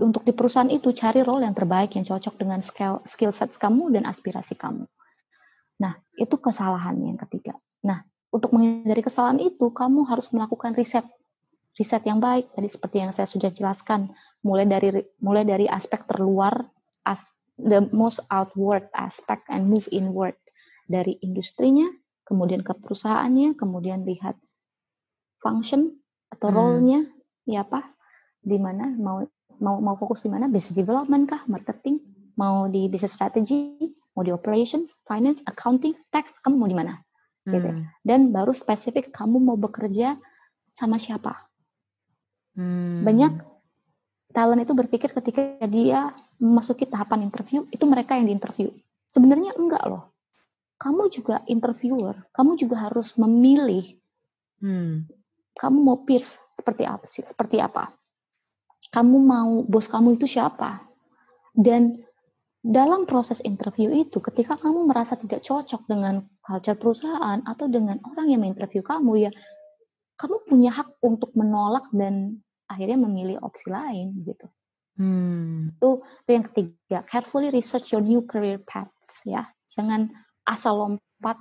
untuk di perusahaan itu cari role yang terbaik yang cocok dengan skill skill set kamu dan aspirasi kamu. Nah, itu kesalahan yang ketiga. Nah, untuk menghindari kesalahan itu kamu harus melakukan riset. Riset yang baik tadi seperti yang saya sudah jelaskan, mulai dari mulai dari aspek terluar as the most outward aspect and move inward dari industrinya, kemudian ke perusahaannya, kemudian lihat function atau hmm. role-nya ya apa di mana mau mau mau fokus di mana business development kah marketing mau di business strategy mau di operations finance accounting tax kamu mau di mana gitu ya. hmm. dan baru spesifik kamu mau bekerja sama siapa hmm. banyak talent itu berpikir ketika dia memasuki tahapan interview itu mereka yang diinterview sebenarnya enggak loh kamu juga interviewer kamu juga harus memilih hmm. kamu mau peers seperti apa sih seperti apa kamu mau bos kamu itu siapa. Dan dalam proses interview itu, ketika kamu merasa tidak cocok dengan culture perusahaan atau dengan orang yang menginterview kamu, ya kamu punya hak untuk menolak dan akhirnya memilih opsi lain gitu. Hmm. Itu, itu yang ketiga. Carefully research your new career path ya. Jangan asal lompat,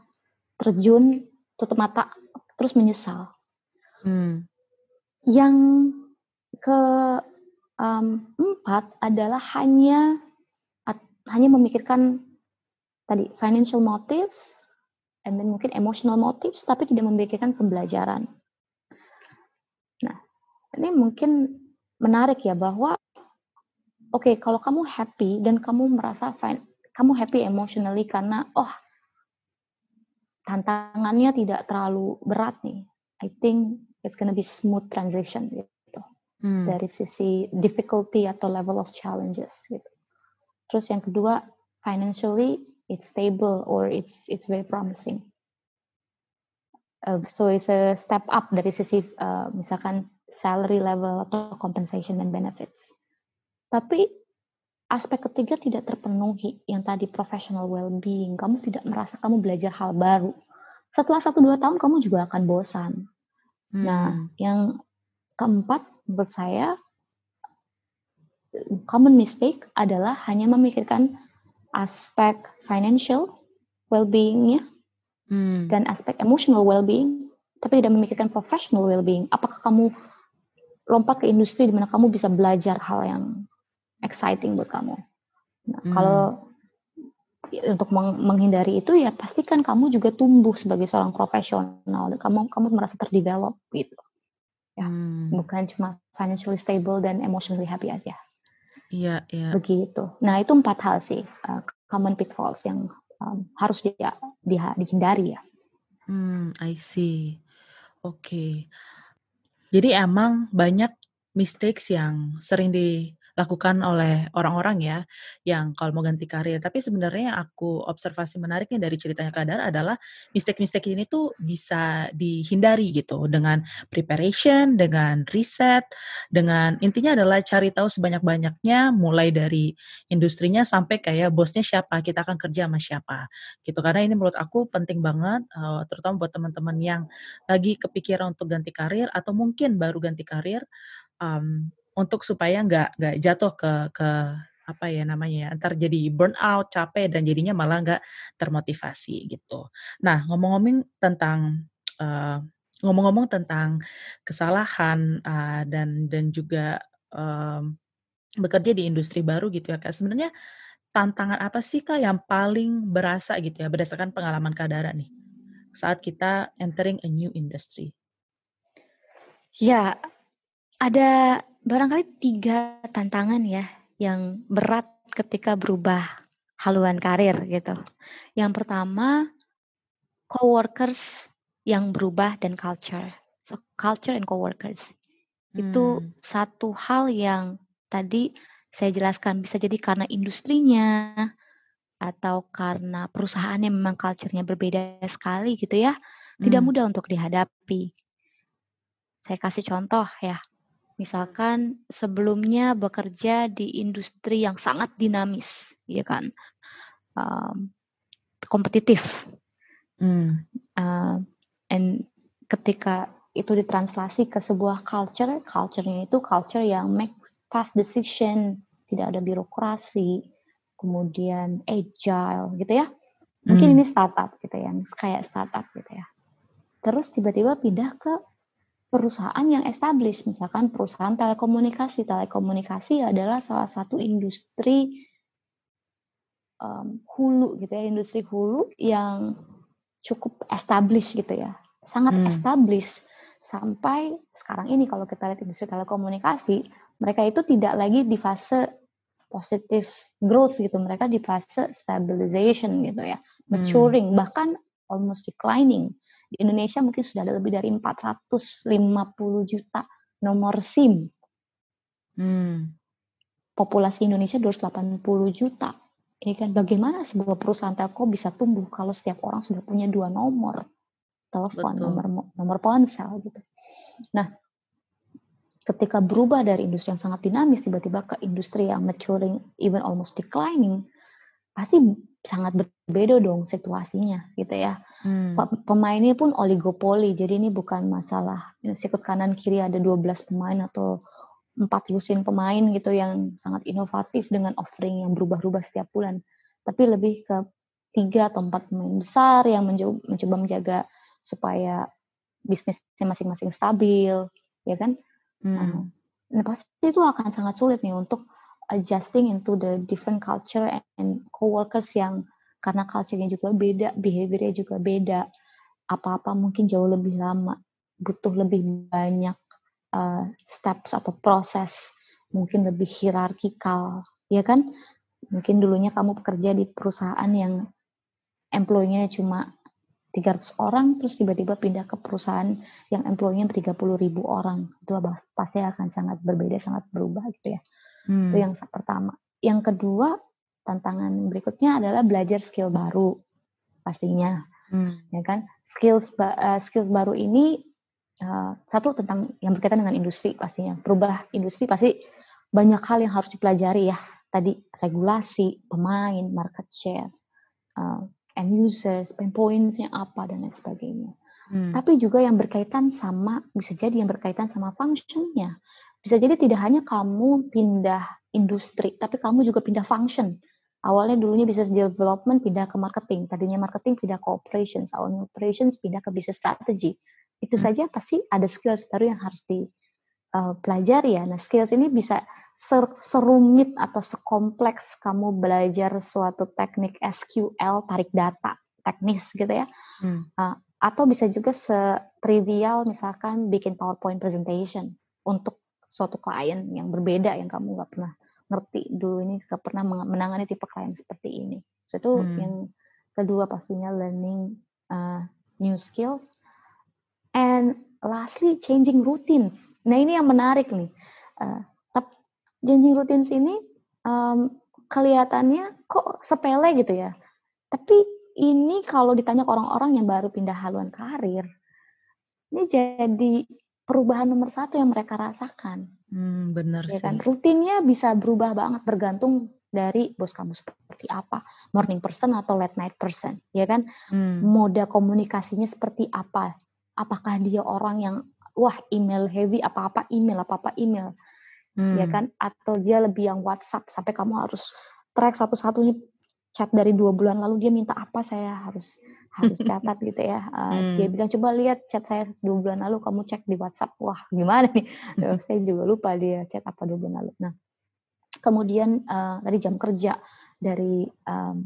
terjun, tutup mata, terus menyesal. Hmm. Yang ke um, empat adalah hanya at, hanya memikirkan tadi financial motives and then mungkin emotional motives tapi tidak memikirkan pembelajaran. Nah, ini mungkin menarik ya bahwa oke okay, kalau kamu happy dan kamu merasa fine, kamu happy emotionally karena oh tantangannya tidak terlalu berat nih. I think it's gonna be smooth transition hmm. dari sisi difficulty atau level of challenges gitu. Terus yang kedua, financially it's stable or it's it's very promising. Uh, so it's a step up dari sisi uh, misalkan salary level atau compensation and benefits. Tapi aspek ketiga tidak terpenuhi yang tadi professional well-being. Kamu tidak merasa kamu belajar hal baru. Setelah satu dua tahun kamu juga akan bosan. Nah, hmm. Nah, yang keempat menurut saya common mistake adalah hanya memikirkan aspek financial well-beingnya hmm. dan aspek emotional well-being, tapi tidak memikirkan professional well-being. Apakah kamu lompat ke industri di mana kamu bisa belajar hal yang exciting buat kamu? Nah, hmm. Kalau untuk menghindari itu ya pastikan kamu juga tumbuh sebagai seorang profesional dan kamu kamu merasa terdevelop gitu ya hmm. bukan cuma financially stable dan emotionally happy aja iya iya begitu nah itu empat hal sih uh, common pitfalls yang um, harus dia, dia dihindari ya Mmm, I see. Oke. Jadi emang banyak mistakes yang sering dilakukan oleh orang-orang ya, yang kalau mau ganti karir. Tapi sebenarnya yang aku observasi menariknya dari ceritanya Kak Dara adalah mistake-mistake ini tuh bisa dihindari gitu dengan preparation, dengan riset, dengan intinya adalah cari tahu sebanyak-banyaknya mulai dari industrinya sampai kayak bosnya siapa, kita akan kerja sama siapa, gitu. Karena ini menurut aku penting banget, eee, terutama buat teman-teman yang lagi kepikiran untuk ganti karir atau mungkin baru ganti karir, mmm, untuk supaya nggak nggak jatuh ke ke apa ya namanya ya, entar jadi burnout, capek, dan jadinya malah nggak termotivasi gitu. Nah ngomong-ngomong tentang, eee, ngomong-ngomong tentang kesalahan, eee, dan dan juga, mmm, bekerja di industri baru gitu ya Kak, sebenarnya tantangan apa sih Kak yang paling berasa gitu ya, berdasarkan pengalaman Kak Dara nih, saat kita entering a new industry? Ya, ada barangkali 3 tantangan ya, yang berat ketika berubah haluan karir gitu. Yang pertama, coworkers yang berubah dan culture. So, culture and coworkers. Itu Mmm. satu hal yang tadi saya jelaskan, bisa jadi karena industrinya, atau karena perusahaannya memang culture-nya berbeda sekali gitu ya, tidak Mmm. mudah untuk dihadapi. Saya kasih contoh ya, misalkan sebelumnya bekerja di industri yang sangat dinamis, ya kan, mmm, kompetitif. Mmm. Eee, and ketika itu ditranslasi ke sebuah culture, culture-nya itu culture yang make fast decision, tidak ada birokrasi, kemudian agile gitu ya. Mungkin ini Mmm. startup gitu ya, kayak startup gitu ya. Terus tiba-tiba pindah ke perusahaan yang established, misalkan perusahaan telekomunikasi. Telekomunikasi adalah salah satu industri mmm, hulu gitu ya, industri hulu yang cukup established gitu ya, sangat Mmm. established. Sampai sekarang ini kalau kita lihat industri telekomunikasi, mereka itu tidak lagi di fase positive growth gitu, mereka di fase stabilization gitu ya, Mmm. maturing, bahkan almost declining. Di Indonesia mungkin sudah ada lebih dari 450.000.000 nomor SIM. Mmm. Populasi Indonesia 280.000.000, ya kan. Bagaimana sebuah perusahaan telco bisa tumbuh kalau setiap orang sudah punya 2 nomor telepon, nomor Betul. nomor ponsel gitu. Nah, ketika berubah dari industri yang sangat dinamis tiba-tiba ke industri yang maturing, even almost declining, pasti sangat berbeda dong situasinya gitu ya. Pe pemainnya pun oligopoli, jadi ini bukan masalah sikut kanan kiri ada 12 pemain atau 4 lusin pemain gitu yang sangat inovatif dengan offering yang berubah-ubah setiap bulan. Tapi lebih ke 3 atau 4 pemain besar yang mencoba menjaga supaya bisnisnya masing-masing stabil, ya kan. Mmm. Nah, nah pasti itu akan sangat sulit nih untuk adjusting into the different culture and coworkers yang karena culture-nya juga beda, behavior-nya juga beda, apa-apa mungkin jauh lebih lama, butuh lebih banyak, eee, steps atau proses, mungkin lebih hierarkikal, ya kan. Mungkin dulunya kamu bekerja di perusahaan yang employee-nya cuma 300 orang, terus tiba-tiba pindah ke perusahaan yang employee-nya 30.000 orang, itu pasti akan sangat berbeda, sangat berubah gitu ya. Itu Mmm. yang pertama. Yang kedua, tantangan berikutnya adalah belajar skill baru, pastinya, Mmm. ya kan. Skills eee, skills baru ini, eee, satu tentang yang berkaitan dengan industri pastinya, berubah industri pasti banyak hal yang harus dipelajari ya, tadi regulasi, pemain, market share, eee, end users, pain points-nya apa, dan lain sebagainya. Mmm. Tapi juga yang berkaitan sama bisa jadi yang berkaitan sama function-nya. Bisa jadi tidak hanya kamu pindah industri, tapi kamu juga pindah function. Awalnya dulunya business development pindah ke marketing, tadinya marketing pindah ke operations, awalnya operations pindah ke business strategy. Itu Mmm. saja pasti ada skills baru yang harus di, eee, pelajari ya. Nah, skills ini bisa ser serumit atau sekompleks kamu belajar suatu teknik SQL, tarik data, teknis gitu ya, Mmm. eee, atau bisa juga setrivial misalkan bikin PowerPoint presentation untuk suatu klien yang berbeda yang kamu nggak pernah ngerti dulu ini, nggak pernah menangani tipe klien seperti ini. So itu Mmm. yang kedua pastinya learning, eee new skills, and lastly changing routines. Nah ini yang menarik nih. Uh, changing routines ini um, kelihatannya kok sepele gitu ya. Tapi ini kalau ditanya ke orang-orang yang baru pindah haluan karir, ini jadi perubahan nomor satu yang mereka rasakan. Hmm, benar ya sih. kan? Rutinnya bisa berubah banget bergantung dari bos kamu seperti apa, morning person atau late night person, ya kan? Hmm. Moda komunikasinya seperti apa? Apakah dia orang yang wah email heavy apa-apa email apa-apa email, hmm. ya kan? Atau dia lebih yang WhatsApp sampai kamu harus track satu-satunya chat dari dua bulan lalu dia minta apa saya harus harus catat gitu ya. Uh, hmm. Dia bilang coba lihat chat saya dua bulan lalu kamu cek di WhatsApp. Wah gimana nih? saya juga lupa dia chat apa dua bulan lalu. Nah kemudian uh, dari jam kerja dari um,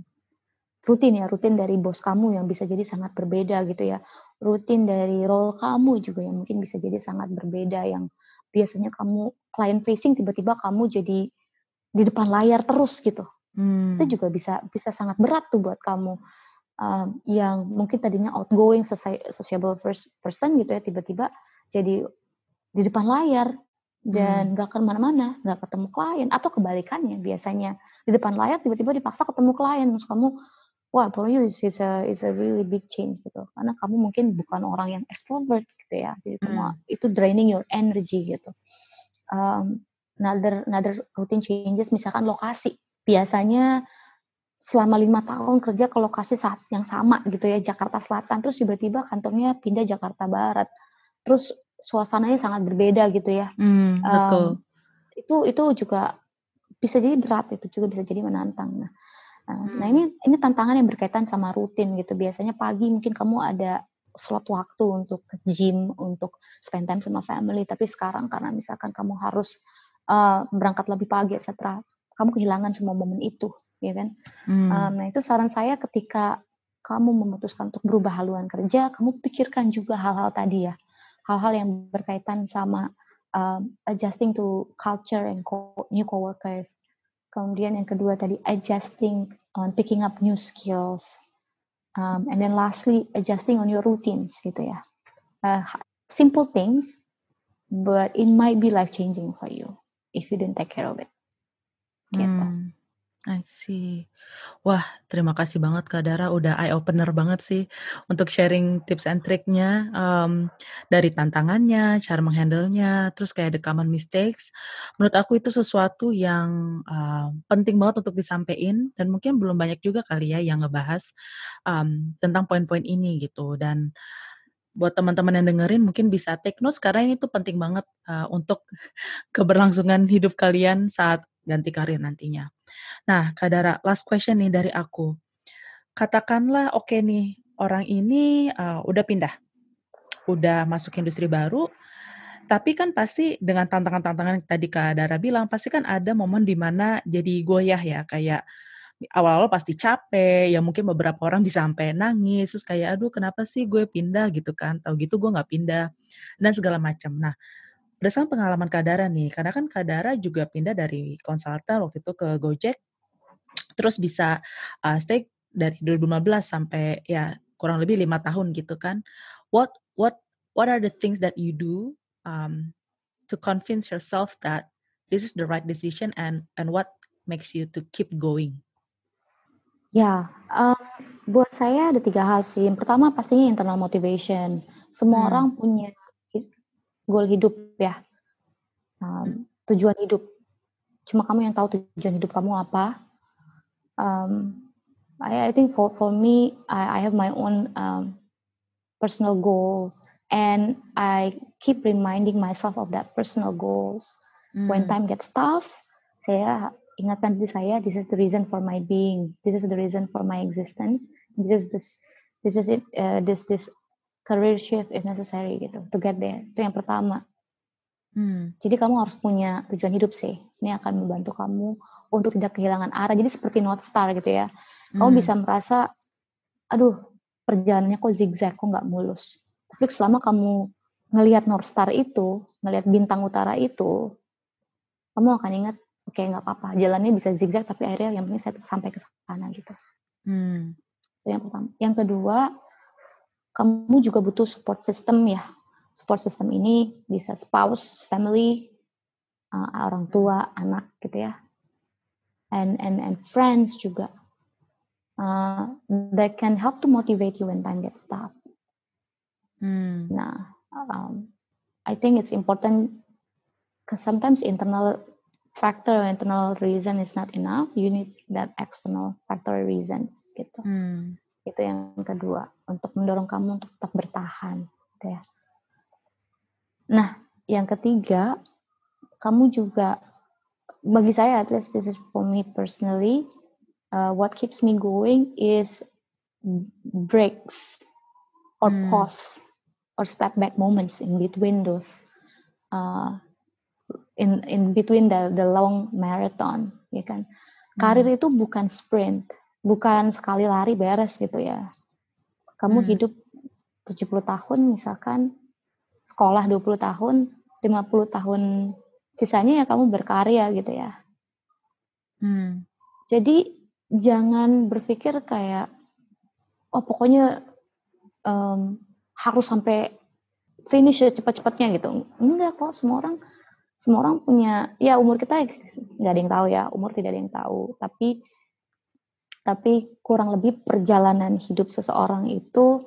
rutin ya rutin dari bos kamu yang bisa jadi sangat berbeda gitu ya rutin dari role kamu juga yang mungkin bisa jadi sangat berbeda yang biasanya kamu client facing tiba-tiba kamu jadi di depan layar terus gitu hmm. itu juga bisa bisa sangat berat tuh buat kamu um, yang mungkin tadinya outgoing sociable first person gitu ya tiba-tiba jadi di depan layar dan hmm. nggak hmm. ke mana-mana, nggak ketemu klien atau kebalikannya biasanya di depan layar tiba-tiba dipaksa ketemu klien terus kamu wah for you is a is a really big change gitu karena kamu mungkin bukan orang yang extrovert gitu ya jadi hmm. itu draining your energy gitu um, another another routine changes misalkan lokasi biasanya selama lima tahun kerja ke lokasi saat yang sama gitu ya Jakarta Selatan. Terus tiba-tiba kantornya pindah Jakarta Barat. Terus suasananya sangat berbeda gitu ya. Hmm, betul. um, itu itu juga bisa jadi berat itu juga bisa jadi menantang. Nah hmm. nah ini ini tantangan yang berkaitan sama rutin gitu. Biasanya pagi mungkin kamu ada slot waktu untuk ke gym untuk spend time sama family. Tapi sekarang karena misalkan kamu harus uh, berangkat lebih pagi etc kamu kehilangan semua momen itu ya kan? Hmm. Um, nah itu saran saya ketika kamu memutuskan untuk berubah haluan kerja, kamu pikirkan juga hal-hal tadi ya, hal-hal yang berkaitan sama um, adjusting to culture and co new coworkers. Kemudian yang kedua tadi adjusting on picking up new skills, um, and then lastly adjusting on your routines gitu ya. Uh, simple things, but it might be life changing for you if you don't take care of it. Gitu. Hmm. I see. Wah, terima kasih banget Kak Dara, udah eye opener banget sih untuk sharing tips and triknya um, dari tantangannya, cara menghandle-nya, terus kayak the common mistakes. Menurut aku itu sesuatu yang, uh, penting banget untuk disampaikan dan mungkin belum banyak juga kali ya yang ngebahas, um, tentang poin-poin ini gitu dan buat teman-teman yang dengerin mungkin bisa take notes karena ini tuh penting banget, uh, untuk keberlangsungan hidup kalian saat ganti karir nantinya. Nah, Kak Dara, last question nih dari aku. Katakanlah oke okay nih, orang ini uh, udah pindah, udah masuk industri baru, tapi kan pasti dengan tantangan-tantangan tadi Kak Dara bilang, pasti kan ada momen di mana jadi goyah ya, kayak awal-awal pasti capek, ya mungkin beberapa orang bisa sampai nangis, terus kayak, aduh kenapa sih gue pindah gitu kan, tahu gitu gue nggak pindah, dan segala macam. Nah, berdasarkan pengalaman Kadara nih, karena kan Kadara juga pindah dari konsultan waktu itu ke Gojek, terus bisa uh, stay dari 2015 sampai ya kurang lebih lima tahun gitu kan. What what what are the things that you do um, to convince yourself that this is the right decision and and what makes you to keep going? Ya, um, buat saya ada tiga hal sih. Yang pertama pastinya internal motivation. Semua hmm. orang punya goal hidup ya, um, tujuan hidup. Cuma kamu yang tahu tujuan hidup kamu apa. Um, I, I think for for me, I, I have my own um, personal goals, and I keep reminding myself of that personal goals. Hmm. When time gets tough, saya ingatkan diri saya, this is the reason for my being, this is the reason for my existence, this is this, this is it, uh, this this career shift if necessary gitu to get there. Itu yang pertama. Hmm. jadi kamu harus punya tujuan hidup sih. Ini akan membantu kamu untuk tidak kehilangan arah. Jadi seperti North Star gitu ya. Kamu hmm. bisa merasa aduh perjalanannya kok zigzag kok nggak mulus. Tapi selama kamu ngelihat North Star itu ngelihat bintang utara itu kamu akan ingat oke okay, nggak apa-apa. Jalannya bisa zigzag tapi akhirnya yang penting saya sampai ke sana gitu. Hmm. itu yang pertama. Yang kedua kamu juga butuh support system ya. Support system ini bisa spouse, family, uh, orang tua, anak gitu ya. And and and friends juga. Uh, that can help to motivate you when time gets tough. Hmm. Nah, um, I think it's important because sometimes internal factor or internal reason is not enough. You need that external factor reasons gitu. Hmm. Itu yang kedua untuk mendorong kamu untuk tetap bertahan. Gitu ya. Nah, yang ketiga, kamu juga bagi saya at least this is for me personally, uh, what keeps me going is breaks or hmm. pause or step back moments in between those uh, in in between the the long marathon ya kan karir hmm. itu bukan sprint bukan sekali lari beres gitu ya kamu hmm. hidup 70 tahun misalkan sekolah 20 tahun 50 tahun sisanya ya kamu berkarya gitu ya hmm. jadi jangan berpikir kayak oh pokoknya um, harus sampai finish cepat-cepatnya gitu. Enggak kok, semua orang semua orang punya ya umur kita nggak ada yang tahu ya, umur tidak ada yang tahu. Tapi tapi kurang lebih perjalanan hidup seseorang itu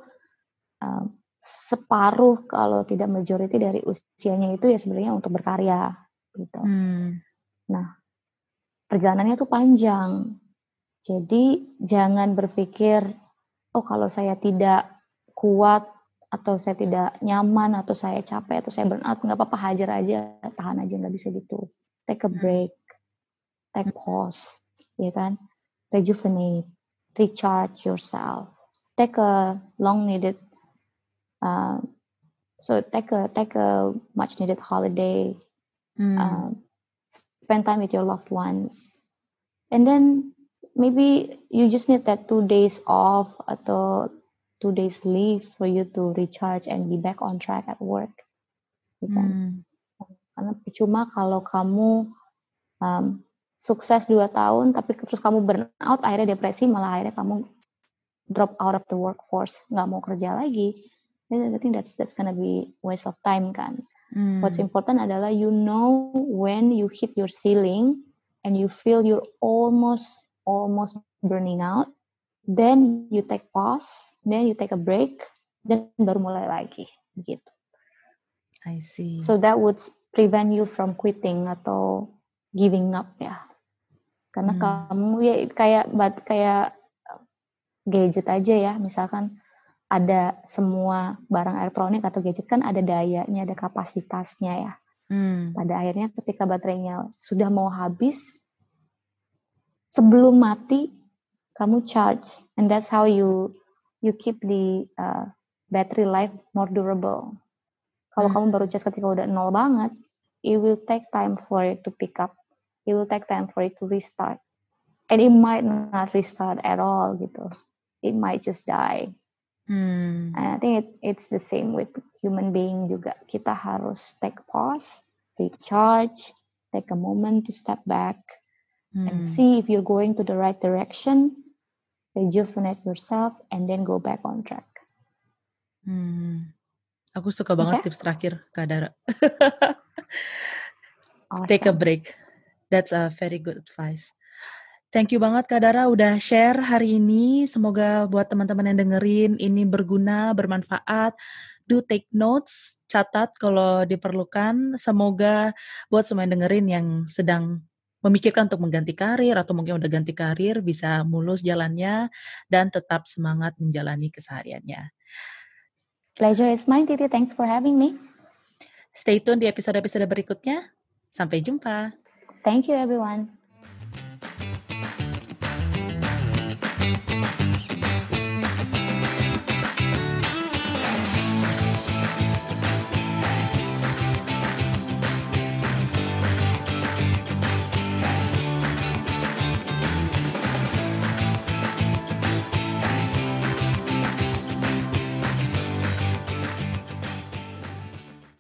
um, separuh kalau tidak majority dari usianya itu ya sebenarnya untuk berkarya gitu. Hmm. Nah, perjalanannya tuh panjang. Jadi jangan berpikir oh kalau saya tidak kuat atau saya tidak nyaman atau saya capek atau saya burnout nggak apa-apa hajar aja tahan aja nggak bisa gitu take a hmm. break take pause ya kan rejuvenate recharge yourself take a long needed uh, so take a take a much needed holiday hmm. uh, spend time with your loved ones and then maybe you just need that two days off atau two days leave for you to recharge and be back on track at work. Kan? Hmm. Karena percuma kalau kamu um, sukses dua tahun tapi terus kamu burn out akhirnya depresi malah akhirnya kamu drop out of the workforce nggak mau kerja lagi. I think that's that's gonna be waste of time kan. Hmm. What's important adalah you know when you hit your ceiling and you feel you're almost almost burning out, then you take pause then you take a break, dan baru mulai lagi gitu. I see. So that would prevent you from quitting atau giving up ya. Karena hmm. kamu ya kayak kayak gadget aja ya, misalkan ada semua barang elektronik atau gadget kan ada dayanya, ada kapasitasnya ya. Hmm. Pada akhirnya ketika baterainya sudah mau habis, sebelum mati kamu charge, and that's how you you keep the uh, battery life more durable. Kalau hmm. kamu baru charge ketika udah nol banget, it will take time for it to pick up. It will take time for it to restart. And it might not restart at all gitu. It might just die. Hmm. And I think it, it's the same with human being juga. Kita harus take pause, recharge, take a moment to step back, hmm. and see if you're going to the right direction rejuvenate yourself, and then go back on track. Hmm. Aku suka banget okay. tips terakhir, Kak Dara. awesome. Take a break. That's a very good advice. Thank you banget Kak Dara udah share hari ini. Semoga buat teman-teman yang dengerin ini berguna, bermanfaat. Do take notes, catat kalau diperlukan. Semoga buat semua yang dengerin yang sedang memikirkan untuk mengganti karir atau mungkin udah ganti karir bisa mulus jalannya dan tetap semangat menjalani kesehariannya. Pleasure is mine, Titi. Thanks for having me. Stay tune di episode-episode berikutnya. Sampai jumpa. Thank you, everyone.